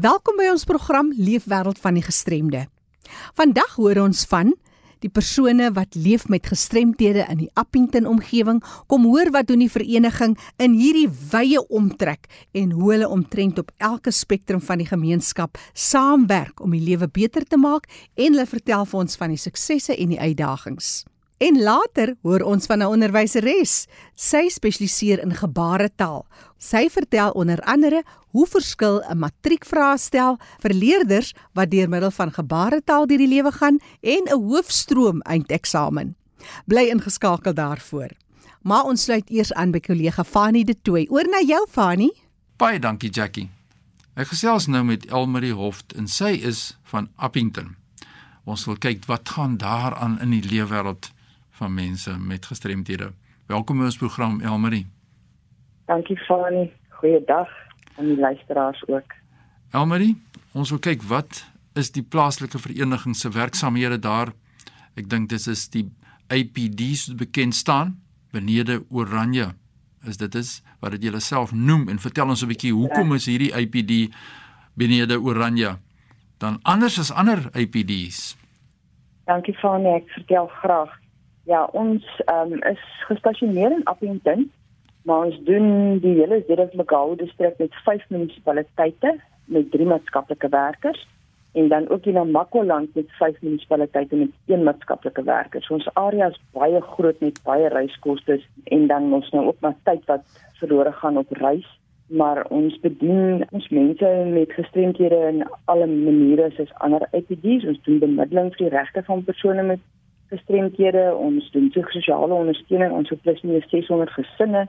Welkom by ons program Leefwêreld van die Gestremde. Vandag hoor ons van die persone wat leef met gestremthede in die Appington omgewing. Kom hoor wat doen die vereniging in hierdie wye omtrek en hoe hulle omtrent op elke spektrum van die gemeenskap saamwerk om die lewe beter te maak en hulle vertel vir ons van die suksesse en die uitdagings. En later hoor ons van 'n onderwyseres. Sy spesialiseer in gebaretaal. Sy vertel onder andere hoe verskil 'n matriekvraestel vir leerders wat deur middel van gebaretaal deur die lewe gaan en 'n hoofstroom eindeksamen. Bly ingeskakel daarvoor. Maar ons sluit eers aan by kollega Fanie De Tooy. Oor na jou Fanie. Baie dankie Jackie. Ek gesels nou met Elmarie Hoft en sy is van Appington. Ons wil kyk wat gaan daar aan in die leefwêreld van mense met gestremthede. Welkom by ons program Elmarie. Dankie Fani. Goeiedag aan die luisteraars ook. Elmarie, ons wil kyk wat is die plaaslike vereniging se werksamehede daar. Ek dink dit is die APD's wat bekend staan benede Oranje. Is dit is wat dit julle self noem en vertel ons 'n bietjie hoekom is hierdie APD benede Oranje dan anders as ander APD's? Dankie Fani, ek vertel graag. Ja, ons um, is gestasioneer in Appington, maar ons doen die hele Zedek-Magau distrik met vyf munisipaliteite met drie maatskaplike werkers en dan ook in Namakwaland met vyf munisipaliteite met een maatskaplike werker. So ons area is baie groot met baie reiskoste en dan ons nou ook maar tyd wat verlore gaan op reis maar ons bedien ons mense met gestremthede in alle maniere soos ander IPD's ons doen bemiddeling vir die regte van persone met gestremdhede, ons doen sosiale ondersteuning so plus minus 600 gesinne.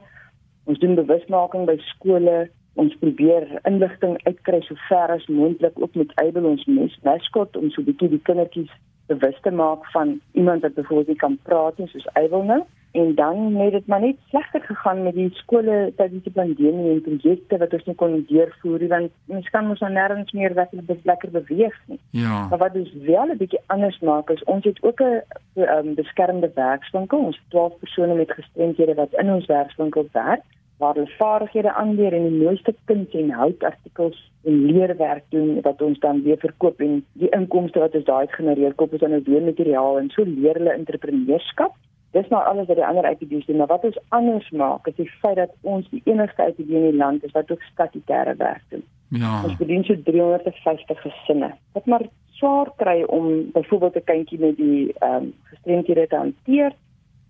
Ons doen bewusmaking by skole. Ons probeer inligting uitkry so ver as moontlik ook met Able ons mes mascot om so 'n bietjie die kindertjies bewus te maak van iemand wat byvoorbeeld nie kan praat nie soos Able nou en dan het dit maar net slegter gegaan met die skole tydens die pandemie en projekte wat ons nie kon deurvoer want ons kan mos nou nêrens meer lekker beweeg nie. Ja. Maar wat ons wel 'n bietjie anders maak is ons het ook 'n um, beskermde werkswinkel. Ons 12 persone met gestremdhede wat in ons werkswinkel werk waar hulle vaardighede aanleer en die mooiste kuns en houtartikels en leerwerk doen wat ons dan weer verkoop en die inkomste wat ons daai genereer koop ons dan nou weer materiaal en so leer hulle entrepreneurskap Dis nou alles wat die ander IPD's doen, maar wat ons anders maak is die feit dat ons die enigste IPD in die land is wat ook statutêre werk doen. Ja. Ons bedien so 350 gesinne. Wat maar swaar kry om byvoorbeeld 'n kindjie met die ehm um, gestremdhede te hanteer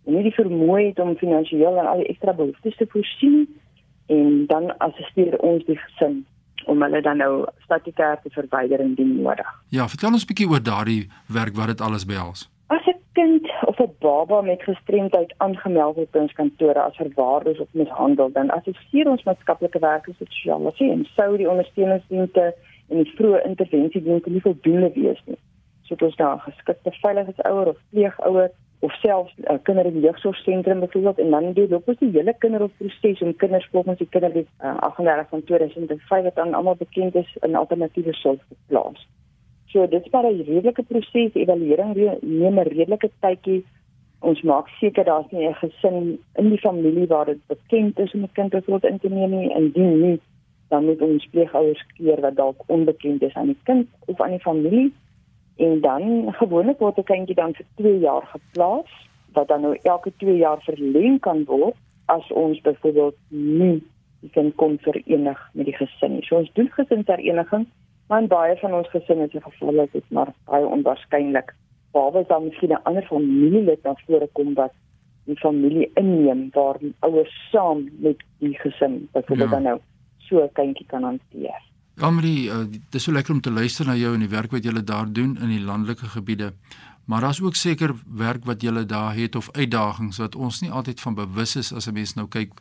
en nie die vermoë het om finansiëel en al die ekstra behoeftes te voorsien en dan assisteer ons die gesin om hulle dan nou statutêr te verwyder indien nodig. Ja, vertel ons 'n bietjie oor daardie werk wat dit alles behels. Kind of 'n baba met gestremdheid aangemeld word by ons kantore as verwaarloos of mishandel, dan assesseer ons maatskaplike werkers en sosiale sien en sou die ondersteuningsdienste en die vroeë interventiedienste nie voldoende wees nie. So dit is daar geskikte veiligheidsouer of pleegouer of selfs 'n uh, kinder- en jeugsorgsentrum byvoorbeeld en dan doen loop ons die hele kinderhofproses om kinders volgens die kinderwet uh, 38 van 2005 wat dan almal bekend is in alternatiewe sorg te plaas. So dit is maar 'n redelike proses, evaluering neem 'n redelike tydjie. Ons maak seker daar's nie 'n gesin in die familie waar dit bekend is om 'n kind word in te neem nie en dien nie dan moet ons pleegouers keer wat dalk onbekend is aan die kind of aan die familie. En dan gewoonlik word 'n kindjie dan vir 2 jaar geplaas wat dan nou elke 2 jaar verleng kan word as ons byvoorbeeld nie die kind kon verenig met die gesin nie. So ons doen gesinshereniging Maar baie van ons gesinne se gevalle is maar baie onwaarskynlik. Behalwe dan miskien 'n ander familielid wat voorkom wat die familie inneem waar die ouers saam met die gesin byvoorbeeld ja. dan nou so 'n kindjie kan hanteer. Amri, uh, dit is so lekker om te luister na jou en die werk wat jy daar doen in die landelike gebiede. Maar daar's ook seker werk wat jy daar het of uitdagings wat ons nie altyd van bewus is as 'n mens nou kyk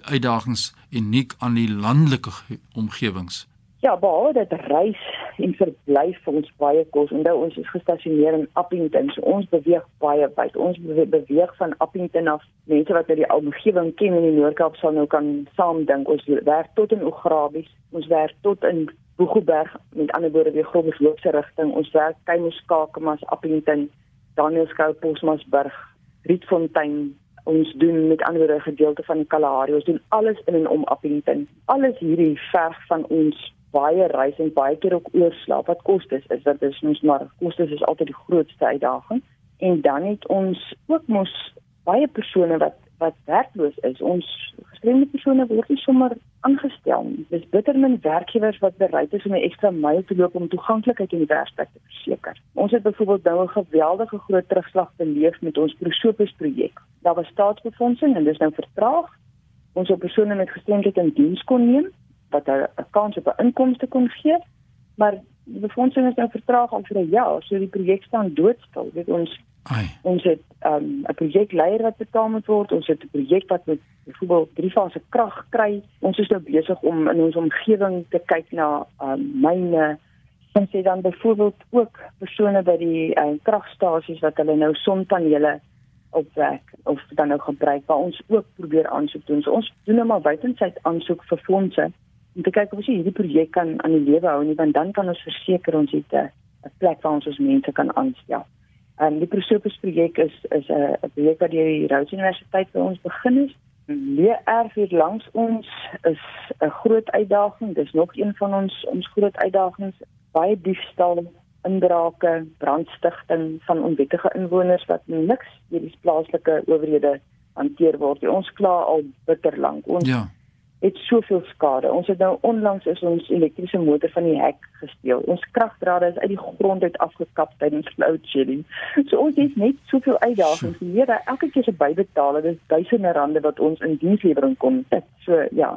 uitdagings uniek aan die landelike omgewings. Ja, behalwe dat reis en verblyf vir ons baie kos. Onthou ons is gestasioneer in Appington. So ons beweeg baie wyd. Ons beweeg van Appington af. Mense wat uit die omgewing ken in die Noord-Kaap sal nou kan saamdink. Ons werk tot in Ograbies. Ons werk tot in Boegoberg met ander woorde die Groblersloopse rigting. Ons werk Kaimuskakemas, Appington, Danielskou, Posmasburg, Rietfontein, ons doen met ander woorde gedeelte van die Kalahari. Ons doen alles in en om Appington. Alles hierdie verg van ons baie reis en baie keer ook oorslaap wat kostes is dat is mos maar kostes is altyd die grootste uitdaging. En dan het ons ook mos baie persone wat wat werkloos is. Ons gestremde persone word nie sommer aangestel nie. Dis bitter min werkgewers wat bereid is om 'n ekstra myl te loop om toeganklikheid in die werksplek te verseker. Ons het byvoorbeeld nou 'n geweldige groot terugslag beleef met ons Prosopis projek. Daar was staatsbefondsing en dis nou vertraag. Ons op persone met gestremdheid in diens kon neem wat 'n kans op 'n inkomste kon gee. Maar die befondsing is nou vertraag al vir 'n jaar, so die projek staan doodstil. Dit ons Ai. ons het ehm, 'n um, projekleier wat betaal moet word. Ons het 'n projek wat met byvoorbeeld drie fase krag kry. Ons is nou besig om in ons omgewing te kyk na um, myne en sê dan byvoorbeeld ook persone by die uh, kragstasies wat hulle nou sonpanele opwek of dan nou gebruik waar ons ook probeer aansoek doen. So ons doen nou maar buitensyd aansoek vir fondse om te kyk of ons hierdie projek kan aan die lewe hou nie want dan kan ons verseker ons het 'n plek waar ons ons mense kan aanstel. En die Prosopis projek is is 'n projek wat deur die Rhodes Universiteit vir ons begin is. Leer erf hier langs ons is 'n groot uitdaging. Dis nog een van ons ons groot uitdagings. Baie diefstal, inbrake, brandstigting van onwettige inwoners wat niks deur die plaaslike owerhede hanteer word. Ons kla al bitter lank. Ons ja het soveel skade. Ons het nou onlangs is ons elektriese motor van die hek gesteel. Ons kragdrade is uit die grond uit afgekap tydens load shedding. So ons het net soveel uitdagings. Die Here elke keer se bybetaal, dit is duisende rande wat ons in dienslewering kom. Dit so ja.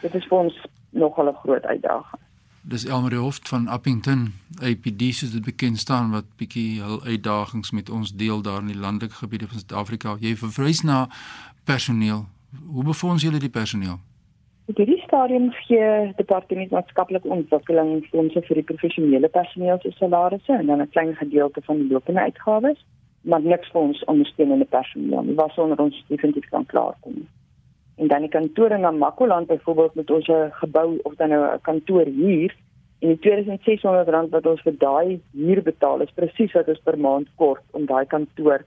Dit is vir ons nogal 'n groot uitdaging. Dis Elmarie Hoft van Appington, APD soos dit bekend staan wat bietjie hul uitdagings met ons deel daar in die landelike gebiede van Suid-Afrika. Jy verwys na personeel. Hoe befonds julle die personeel? Op hierdie stadium gee departement maatskaplike ontwikkeling fondse vir die professionele personeel se salarisse en dan 'n klein gedeelte van die lopende uitgawes, maar niks vir ons ondersteunende personeel nie. Wat sonder ons definitief kan klaarkom. En dan die kantore na Makoland byvoorbeeld met ons gebou of dan nou 'n kantoor hier en die 2600 rand wat ons vir daai huur betaal is presies wat ons per maand kort om daai kantoor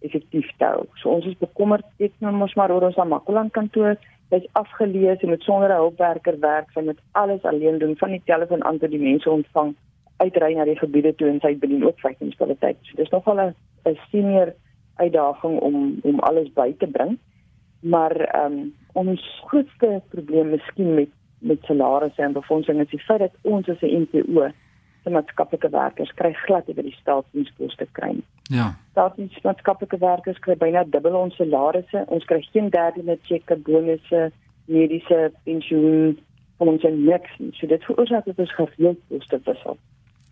effektief te hou. So ons is bekommerd ek nou mos maar oor ons Makoland kantoor hy's afgelees en met sonder 'n hulpwerker werk, sy moet alles alleen doen van die telefoon aan tot die mense ontvang, uitry na die gebiede toe en sy bedien ook vyf munisipaliteite. So dis nogal 'n senior uitdaging om om alles by te bring. Maar ehm um, ons grootste probleem miskien met met salarisse en befondsing is die feit dat ons as 'n NPO se maatskaplike werkers kry glad nie by die staatsdienskoste kry nie. Ja. Staatsdiensmaatskaplike werkers kry byna dubbel ons salarisse. Ons kry geen derde cheque, bonusse, mediese pensioen van ons en niks. So dit veroorsaak dat ons gereeld koste wissel.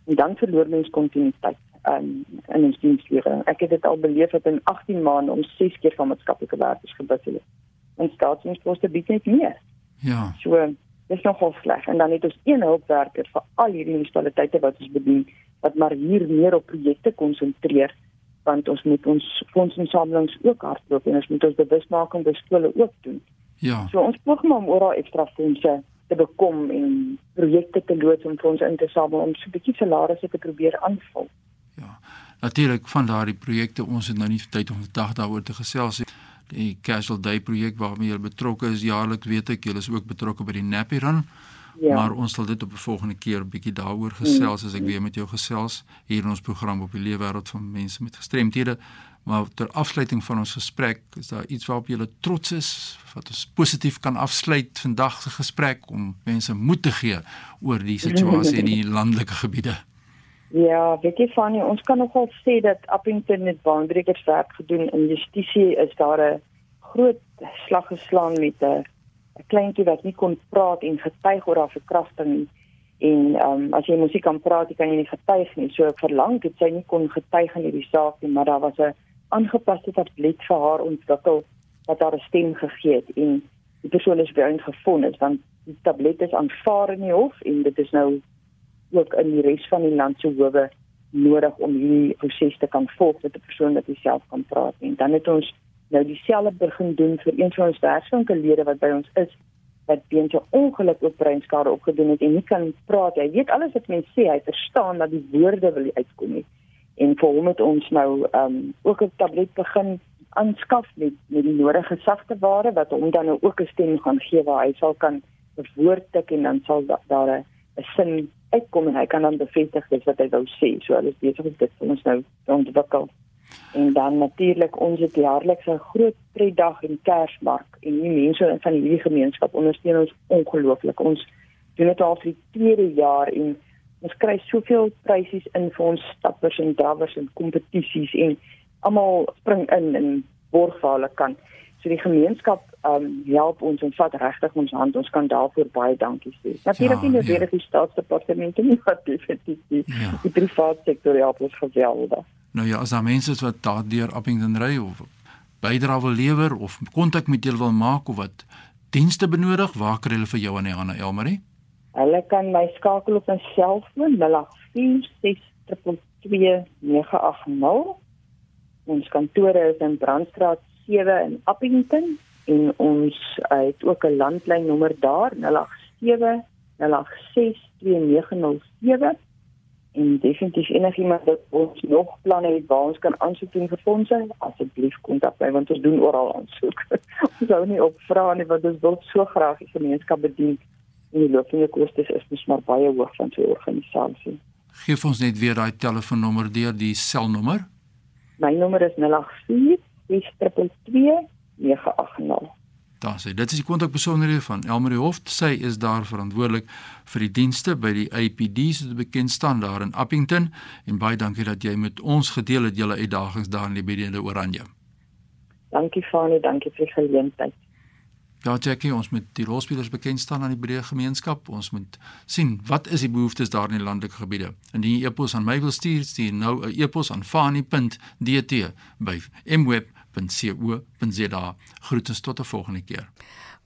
En dan verloor mens kontinuïteit um, in ons dienslewering. Ek het dit al beleef dat in 18 maande ons 6 keer van maatskaplike werkers gewissel het. En staatsdienskoste bied net meer. Ja. So dis nogal sleg en dan het ons een hulpwerker vir al hierdie munisipaliteite wat ons bedien wat maar hier meer op projekte konsentreer want ons moet ons fondsinsamelings ook hardloop en ons moet ons bewusmaking by skole ook doen. Ja. So ons poging om oral ekstra fondse te bekom en projekte te loods om fondse in te samel om so 'n bietjie salarisse te probeer aanvul. Ja. Natuurlik van daardie projekte ons het nou nie tyd om vandag daaroor te gesels nie die Casual Day projek waarmee jy betrokke is jaarliks weet ek jy is ook betrokke by die Nappy Run. Ja. Maar ons sal dit op 'n volgende keer 'n bietjie daaroor gesels as ek weer met jou gesels hier in ons program op die leefwêreld van mense met gestremthede. Maar ter afsluiting van ons gesprek, is daar iets waarop jy trots is wat ons positief kan afsluit vandag se gesprek om mense moed te gee oor die situasie in die landelike gebiede? Ja, weet jy van nie, ons kan nogal sê dat Appington met baanbrekers werk gedoen in justisie is daar 'n groot slag geslaan met 'n 'n kleintjie wat nie kon praat en getuig oor haar verkrachting nie. En ehm um, as jy musiek kan praat, kan jy nie getuig nie. So verlang het sy nie kon getuig in hierdie saak nie, maar daar was 'n aangepaste tablet vir haar ontwikkel wat haar 'n stem gegee het en die persoon is weer ingevind want die tablet is aanvaar in die hof en dit is nou ook in die res van die land se howe nodig om hierdie proses te kan volg met 'n persoon wat self kan praat. En dan het ons nou dieselfde begin doen vir een van ons werkswinkelede wat by ons is wat weens 'n ongeluk ook breinskade opgedoen het en nie kan praat. Hy weet alles wat mense sê hy verstaan dat die woorde wil uitkom nie. En vir hom het ons nou um, ook 'n tablet begin aanskaf met met die nodige sagte ware wat hom dan nou ook 'n stem gaan gee waar hy sal kan 'n woord tik en dan sal daar 'n 'n sin uitkom en hy kan dan bevestig dis wat hy wou sê. So hulle is besig om dit vir ons nou te ontwikkel. En dan natuurlik ons het jaarliks 'n groot pretdag en Kersmark en die mense van hierdie gemeenskap ondersteun ons ongelooflik. Ons doen dit al vir die tweede jaar en ons kry soveel prysies in vir ons stappers en drawers en kompetisies en almal spring in en borg vir hulle kan. So die gemeenskap um help ons en vat regtig ons hand. Ons kan daarvoor baie dankie sê. Natuurlik ja, nie net ja. die staatsdepartemente nie, maar definitief die, ja. die private sektor help ons geweldig. Nou ja, as daar mense is wat daardeur Appington ry of bydra wil lewer of kontak met julle wil maak of wat dienste benodig, waar kry hulle vir jou aan die hande Elmarie? Hulle kan my skakel op my selfoon 0846222980. Ons kantore is in Brandstraat 7 in Appington en ons het ook 'n landlynnommer daar 087 08620907 en definitief enigiemand wat ons nog planne het waar ons kan aansoek doen vir fondse asseblief kontak my want ons doen oral aansoek. Ons hou nie op vra nie want ons wil so graag die gemeenskap bedien en die loopende kostes is mos maar baie hoog van so 'n organisasie. Geef ons net weer daai telefoonnommer deur die selnommer. My nommer is 084 0800 Daar sê dit is die kontakbesonderhede van Elmarie Hoft. Sy is daar verantwoordelik vir die dienste by die APD soos dit bekend staan daar in Appington en baie dankie dat jy met ons gedeel het julle uitdagings daar in die Bediende Oranje. Dankie Fanie, dankie vir die geleentheid. Ja, Jackie, ons moet die rolspelers bekend staan aan die breë gemeenskap. Ons moet sien wat is die behoeftes daar in die landelike gebiede. Indien jy e-pos aan my wil stuur, stuur nou 'n e-pos aan fanie.dt by mweb www.co.za. Groetens tot 'n volgende keer.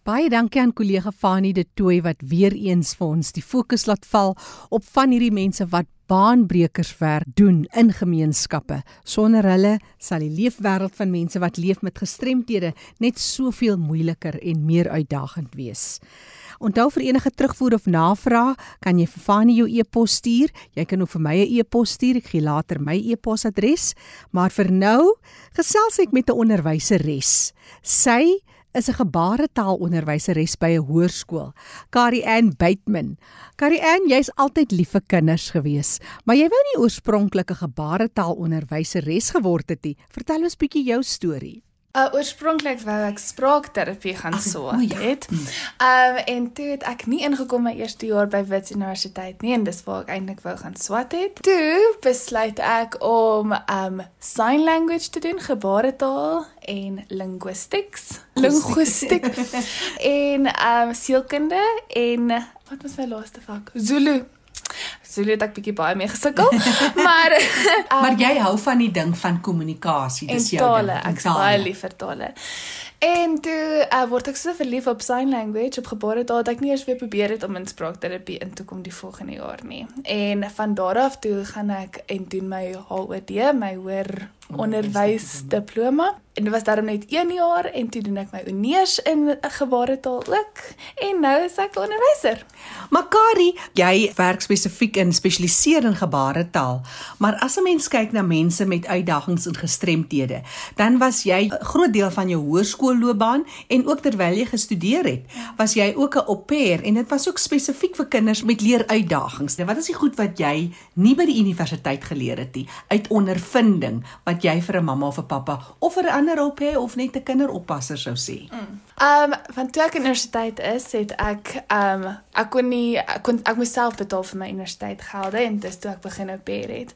Baie dankie aan kollega Fanie de Tooi wat weer eens vir ons die fokus laat val op van hierdie mense wat baanbrekerswerk doen in gemeenskappe. Sonder hulle sal die leefwêreld van mense wat leef met gestremthede net soveel moeiliker en meer uitdagend wees. Onthou vir enige terugvoer of navraag, kan jy vir Fanie jou e-pos stuur. Jy kan ook vir my 'n e-pos stuur. Ek gee later my e-posadres. Maar vir nou gesels ek met 'n onderwyseres. Sy is 'n gebaretaalonderwyseres by 'n hoërskool. Carrie Ann Bateman. Carrie Ann, jy's altyd lief vir kinders gewees, maar jy wou nie oorspronklik 'n gebaretaalonderwyseres geword het nie. Vertel ons bietjie jou storie. Uh, oorspronklik wou ek spraakterapie gaan swaat ja. het. Hmm. Um en toe het ek nie ingekom my eerste jaar by Wits Universiteit nie en dis waar ek eintlik wou gaan swat het. Toe besluit ek om um sign language te doen, gebaretaal en linguistics, linguistic en um sielkunde en wat was my laaste vak? Zulu. Zulu het ek bietjie baie mee gesukkel. maar um, maar jy hou van die ding van kommunikasie, dis jou tale, ding. Ek is baie lief vir tale. En toe uh, word ek so verlief op sign language op gebaretaal dat ek nie eens weer probeer het om in spraakterapie in te kom die volgende jaar nie. En van daar af toe gaan ek en doen my HOD, my hoër onderwysdiploma. En dit was daarom net 1 jaar en toe doen ek my honeurs in gebaretaal ook en nou is ek onderwyser. Makari, jy werk spesifiek in spesialiseer in gebaretaal, maar as 'n mens kyk na mense met uitdagings en gestremthede, dan was jy 'n groot deel van jou hoërskoolloopbaan en ook terwyl jy gestudeer het, was jy ook 'n au pair en dit was ook spesifiek vir kinders met leeruitdagings. Nou wat is die goed wat jy nie by die universiteit geleer het nie uit ondervinding wat jy vir 'n mamma of 'n pappa of vir 'n ander hulp hê of net 'n kinderoppasser sou sê? Mm. Um van toe ek universiteit is, het ek um ek kon nie ek kon ek moes self betaal vir my universiteitsgelde en dis toe ek begin op pair het.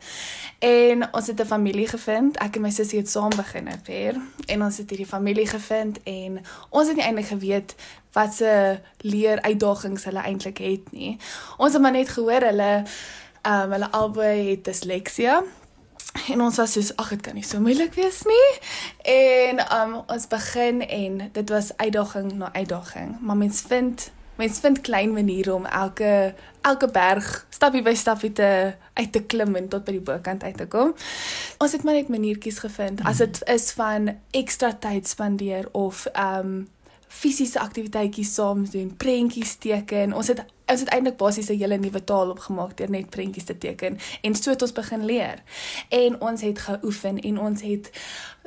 En ons het 'n familie gevind. Ek en my sussie het saam begin op pair en ons het hierdie familie gevind en ons het nie eintlik geweet wat se leer uitdagings hulle eintlik het nie. Ons het maar net gehoor hulle um hulle albei het disleksia en ons was soos ag dit kan nie so moeilik wees nie. En um, ons begin en dit was uitdaging na uitdaging. Maar mens vind mens vind klein maniere om elke elke berg stappie by stappie te uit te klim en tot by die bokant uit te kom. Ons het maar net maniertjies gevind. As dit is van ekstra tyd spandeer of um fisiese aktiwiteitjies saam doen, prentjies teken. Ons het ons het eintlik basies 'n hele nuwe taal opgemaak deur net prentjies te teken en so het ons begin leer. En ons het geoefen en ons het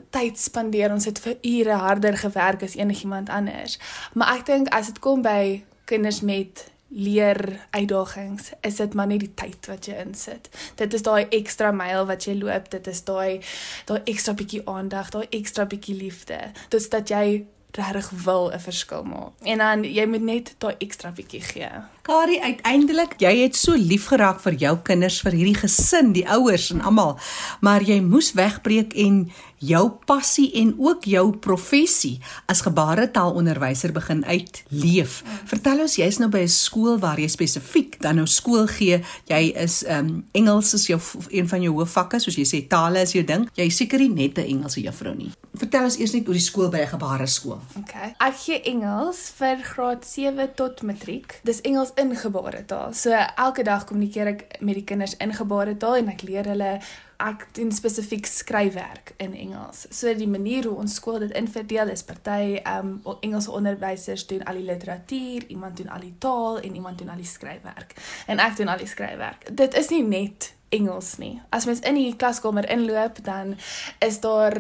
tyd spandeer. Ons het vir ure harder gewerk as enigiemand anders. Maar ek dink as dit kom by kinders met leer uitdagings is dit maar net die tyd wat jy insit. Dit is daai ekstra myl wat jy loop, dit is daai daai ekstra bietjie aandag, daai ekstra bietjie liefde. Dit is dat jy regtig wil 'n verskil maak. En dan jy moet net daai ekstra bietjie gee. Kari, uiteindelik, jy het so lief geraak vir jou kinders, vir hierdie gesin, die ouers en almal, maar jy moes wegbreek en jou passie en ook jou professie as gebaretaalonderwyser begin uitleef. Vertel ons, jy's nou by 'n skool waar jy spesifiek dan nou skool gee. Jy is ehm um, Engels is jou een van jou hoofvakke, soos jy sê tale is jou ding. Jy is seker nie net 'n Engelse juffrou nie. Vertel ons eers net oor die skool by 'n gebareskool. Okay. Ek gee Engels vir graad 7 tot matriek. Dis Engels in gebaretaal. So elke dag kommunikeer ek met die kinders in gebaretaal en ek leer hulle ek doen spesifiek skryfwerk in Engels. So die manier hoe ons skool dit inverdeel is party ehm um, Engelse onderwysers doen al die literatuur, iemand doen al die taal en iemand doen al die skryfwerk. En ek doen al die skryfwerk. Dit is nie net Engels nie. As mens in die klaskamer inloop, dan is daar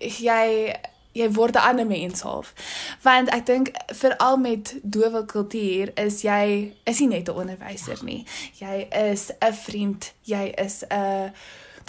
jy jy word 'n ander mens half. Want ek dink veral met dowe kultuur is jy is nie net 'n onderwyser nie. Jy is 'n vriend, jy is 'n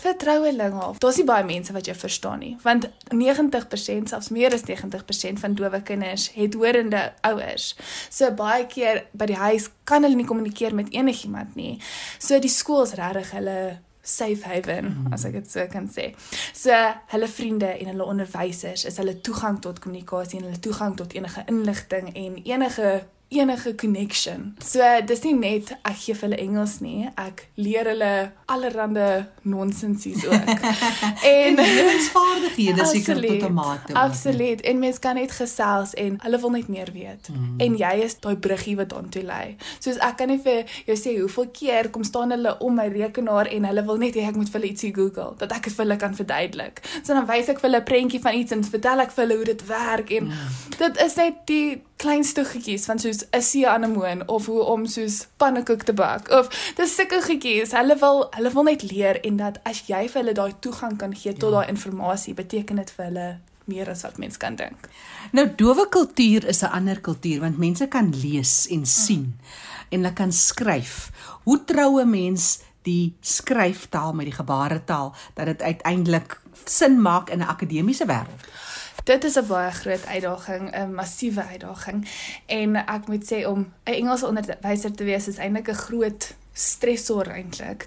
vertroueling half. Daar's nie baie mense wat jou verstaan nie, want 90% selfs meer as 90% van dowe kinders het horende ouers. So baie keer by die huis kan hulle nie kommunikeer met enigiemand nie. So die skool is regtig hulle safe haven mm. as ek dit so kan sê. So hulle vriende en hulle onderwysers is hulle toegang tot kommunikasie en hulle toegang tot enige inligting en enige enige connection. So dis nie net ek gee hulle Engels nie, ek leer hulle allerlei nonsensies ook. en lewensvaardighede seker tot 'n mate. Absoluut. En mense kan net gesels en hulle wil net meer weet. Mm. En jy is daai bruggie wat daartoe lei. Soos ek kan nie vir jou sê hoeveel keer kom staan hulle om my rekenaar en hulle wil net hê ek moet vir hulle ietsie Google dat ek dit vir hulle kan verduidelik. So dan wys ek vir hulle 'n prentjie van iets en vertel ek vir hulle hoe dit werk en mm. dit is net die kleinste goedjies van soos 'n see anemoon of hoe om soos pannekoek te bak of dis sulke goedjies. Hulle wil hulle wil net leer en dat as jy vir hulle daai toegang kan gee tot ja. daai inligting, beteken dit vir hulle meer as wat mens kan dink. Nou dowe kultuur is 'n ander kultuur want mense kan lees en sien mm. en hulle kan skryf. Hoe troue mens die skryftaal met die gebaretaal dat dit uiteindelik sin maak in 'n akademiese wêreld? Dit is 'n baie groot uitdaging, 'n massiewe uitdaging. En ek moet sê om 'n Engelse onderwyser te wees is eintlik 'n groot stresor eintlik.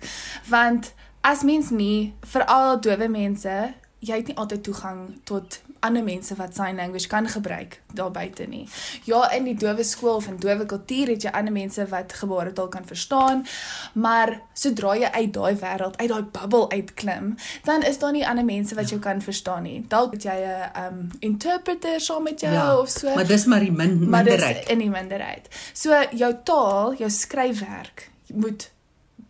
Want as mens nie veral dowe mense, jy het nie altyd toegang tot ander mense wat sign language kan gebruik daar buite nie. Ja, in die dowe skool of in dowe kultuur het jy ander mense wat gebaretaal kan verstaan, maar sodra jy uit daai wêreld, uit daai bubble uitklim, dan is daar nie ander mense wat jou kan verstaan nie. Dalk het jy 'n um interpreter saam met jou ja, of so. Maar dis maar die min minderheid. Maar dis in die minderheid. So jou taal, jou skryfwerk moet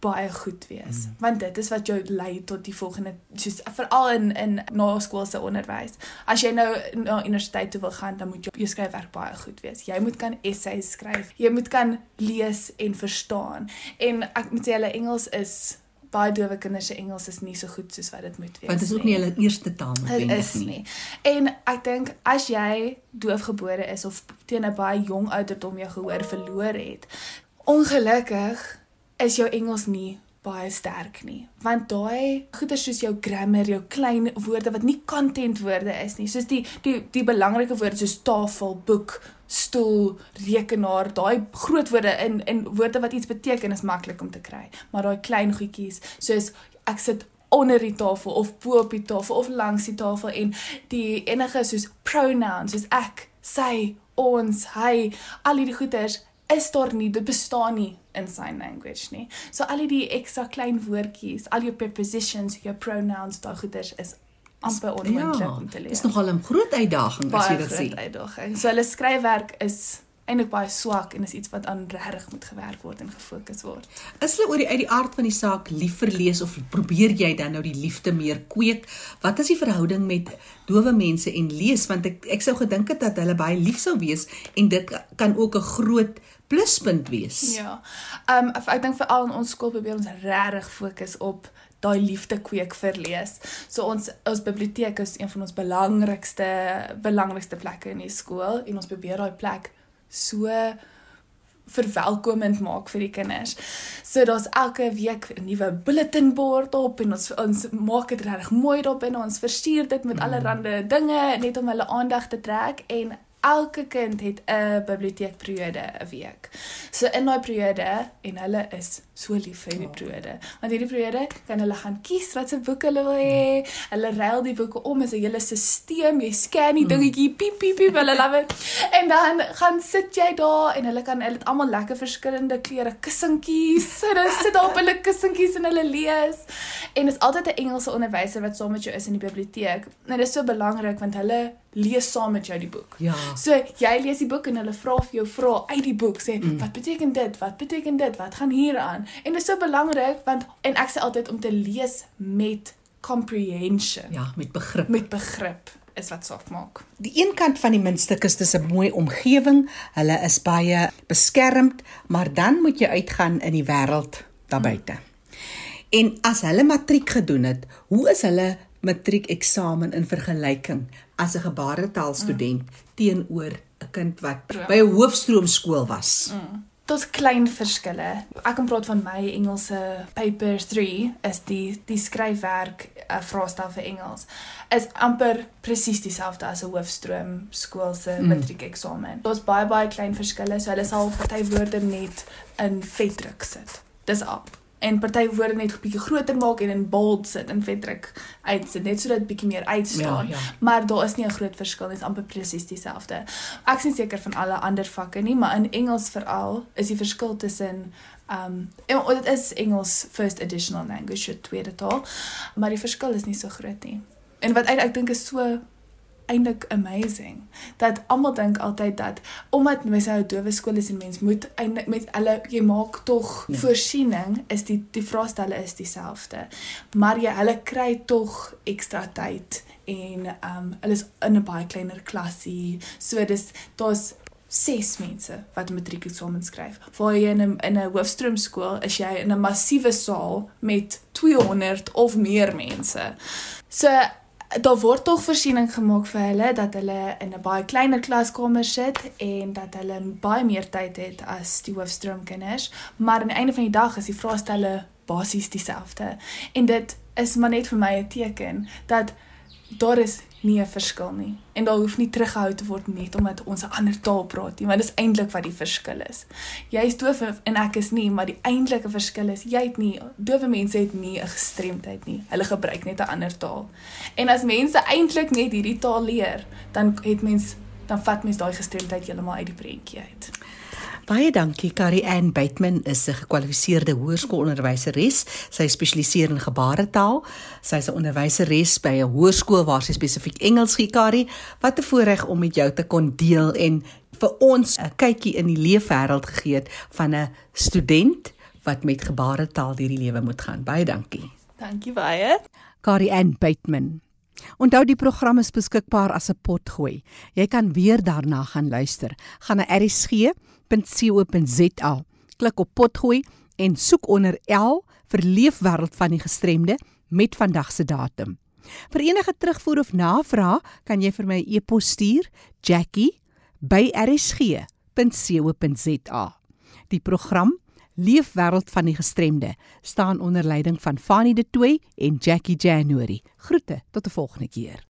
baie goed wees mm. want dit is wat jou lei tot die volgende soos veral in in naskoolse onderwys. As jy nou na universiteit toe wil gaan, dan moet jou, jou skryfwerk baie goed wees. Jy moet kan essays skryf. Jy moet kan lees en verstaan. En ek moet sê hulle Engels is baie dowe kinders se Engels is nie so goed soos wat dit moet wees. Want dit is ook nie hulle eerste taal noodwendig nie. nie. En ek dink as jy doofgebore is of teen 'n baie jong ouderdom jou gehoor verloor het, ongelukkig is jou Engels nie baie sterk nie. Want daai goeie soos jou grammar jou klein woorde wat nie content woorde is nie soos die die die belangrike woorde soos tafel boek stoel rekenaar daai groot woorde in in woorde wat iets beteken is maklik om te kry. Maar daai klein goedjies soos ek sit onder die tafel of bo op die tafel of langs die tafel en die enige soos pronouns soos ek sy ons hy al die goeders is daar nie, dit bestaan nie in sign language nie. So al die ekstra klein woordjies, al jou prepositions, jou pronouns, daai goeders is amper onmoontlik ja, om te leer. Dis nogal 'n groot uitdaging as jy dit sien. Baie uitdaging. So hulle skryfwerk is eintlik baie swak en is iets wat aan regtig moet gewerk word en gefokus word. Is hulle oor die uit die aard van die saak lief vir lees of probeer jy dan nou die liefde meer kweek? Wat is die verhouding met dowe mense en lees want ek ek sou gedink het dat hulle baie lief sou wees en dit kan ook 'n groot pluspunt wees. Ja. Ehm um, ek dink veral in ons skool probeer ons regtig fokus op daai liefde kweek vir lees. So ons ons biblioteek is een van ons belangrikste belangrikste plekke in die skool en ons probeer daai plek so verwelkomend maak vir die kinders. So daar's elke week 'n nuwe bulletin board op en ons ons maak dit regtig mooi daarop en ons versier dit met allerlei dinge net om hulle aandag te trek. En elke kind het 'n biblioteekperiode 'n week. So in daai periode en hulle is so lief vir die periode. Want hierdie periode kan hulle gaan kies watse boeke hulle wil hê. Hulle ruil die boeke om as 'n hele stelsel. Jy scan die dingetjie piep piep piep hulle love it. En dan gaan sit jy daar en hulle kan hulle het almal lekker verskillende kleure kussentjies. Hulle sit daar op hulle kussentjies en hulle lees. En is altyd 'n Engelse onderwyser wat saam met jou is in die biblioteek. En dit is so belangrik want hulle lees saam met jou die boek. Ja. So jy lees die boek en hulle vra vir jou vrae uit die boek sê mm. wat beteken dit? Wat beteken dit? Wat gaan hier aan? En dit is so belangrik want en ek sê altyd om te lees met comprehension. Ja, met begrip. Met begrip is wat saak maak. Die een kant van die muntstuk is dis 'n mooi omgewing. Hulle is baie beskermd, maar dan moet jy uitgaan in die wêreld daar buite. Mm. En as hulle matriek gedoen het, hoe is hulle matriekeksamen in vergelyking as 'n gebaretaalstudent mm. teenoor 'n kind wat ja. by 'n hoofstroomskool was? Mm tot klein verskille. Ek kan praat van my Engelse paper 3 is die die skryfwerk 'n uh, vraestel vir Engels is amper presies dieselfde as 'n hoofstroom skool se mm. matriekeksamen. Daar's baie baie klein verskille, so hulle sal party woorde net in vetdruk sit. Dis al en party woorde net 'n bietjie groter maak en in bold sit en vetdruk uitsit net sodat dit bietjie meer uitstaan. Ja, ja. Maar daar is nie 'n groot verskil nie, dit is amper presies dieselfde. Ek is nie seker van alle ander vakke nie, maar in Engels veral is die verskil tussen um en dit is Engels first additional language tweede taal, maar die verskil is nie so groot nie. En wat ek, ek dink is so eintlik amazing dat almal dink altyd dat omdat mens nou 'n dowe skool is en mens moet eintlik met hulle jy maak tog ja. voorsiening is die die vraestelle is dieselfde maar jy hulle kry tog ekstra tyd en ehm um, hulle is in 'n baie kleiner klasie so dis daar's ses mense wat matriek eksamen skryf. Waar jy in 'n in 'n hoofstroomskool is jy in 'n massiewe saal met 200 of meer mense. So daar word tog voorsiening gemaak vir hulle dat hulle in 'n baie kleiner klaskamer sit en dat hulle baie meer tyd het as die hoofstroomkinders, maar aan die einde van die dag is die vraestelle basies dieselfde. En dit is maar net vir my 'n teken dat daar is nie 'n verskil nie. En daar hoef nie teruggehou te word net omdat ons 'n ander taal praat nie, want dis eintlik wat die verskil is. Jy is doof en ek is nie, maar die eintlike verskil is jy het nie dowe mense het nie 'n gestremdheid nie. Hulle gebruik net 'n ander taal. En as mense eintlik net hierdie taal leer, dan het mens dan vat mens daai gestremdheid heeltemal uit die prentjie uit. Baie dankie. Carrie Ann Bateman is 'n gekwalifiseerde hoërskoolonderwyseres. Sy spesialiseer in gebaretaal. Sy is 'n onderwyseres by 'n hoërskool waar sy spesifiek Engels gee. Carrie, wat 'n voorreg om met jou te kon deel en vir ons 'n kykie in die leefwêreld gegee het van 'n student wat met gebaretaal deur die lewe moet gaan. Baie dankie. Dankie baie. Carrie Ann Bateman. Onthou die program is beskikbaar as 'n potgooi. Jy kan weer daarna gaan luister. Gaan na RSG www.rsg.co.za. Klik op potgooi en soek onder L vir leefwêreld van die gestremde met vandag se datum. Vir enige terugvoer of navraag kan jy vir my e-pos stuur jackie@rsg.co.za. Die program Leefwêreld van die gestremde staan onder leiding van Fanie De Tooy en Jackie January. Groete tot 'n volgende keer.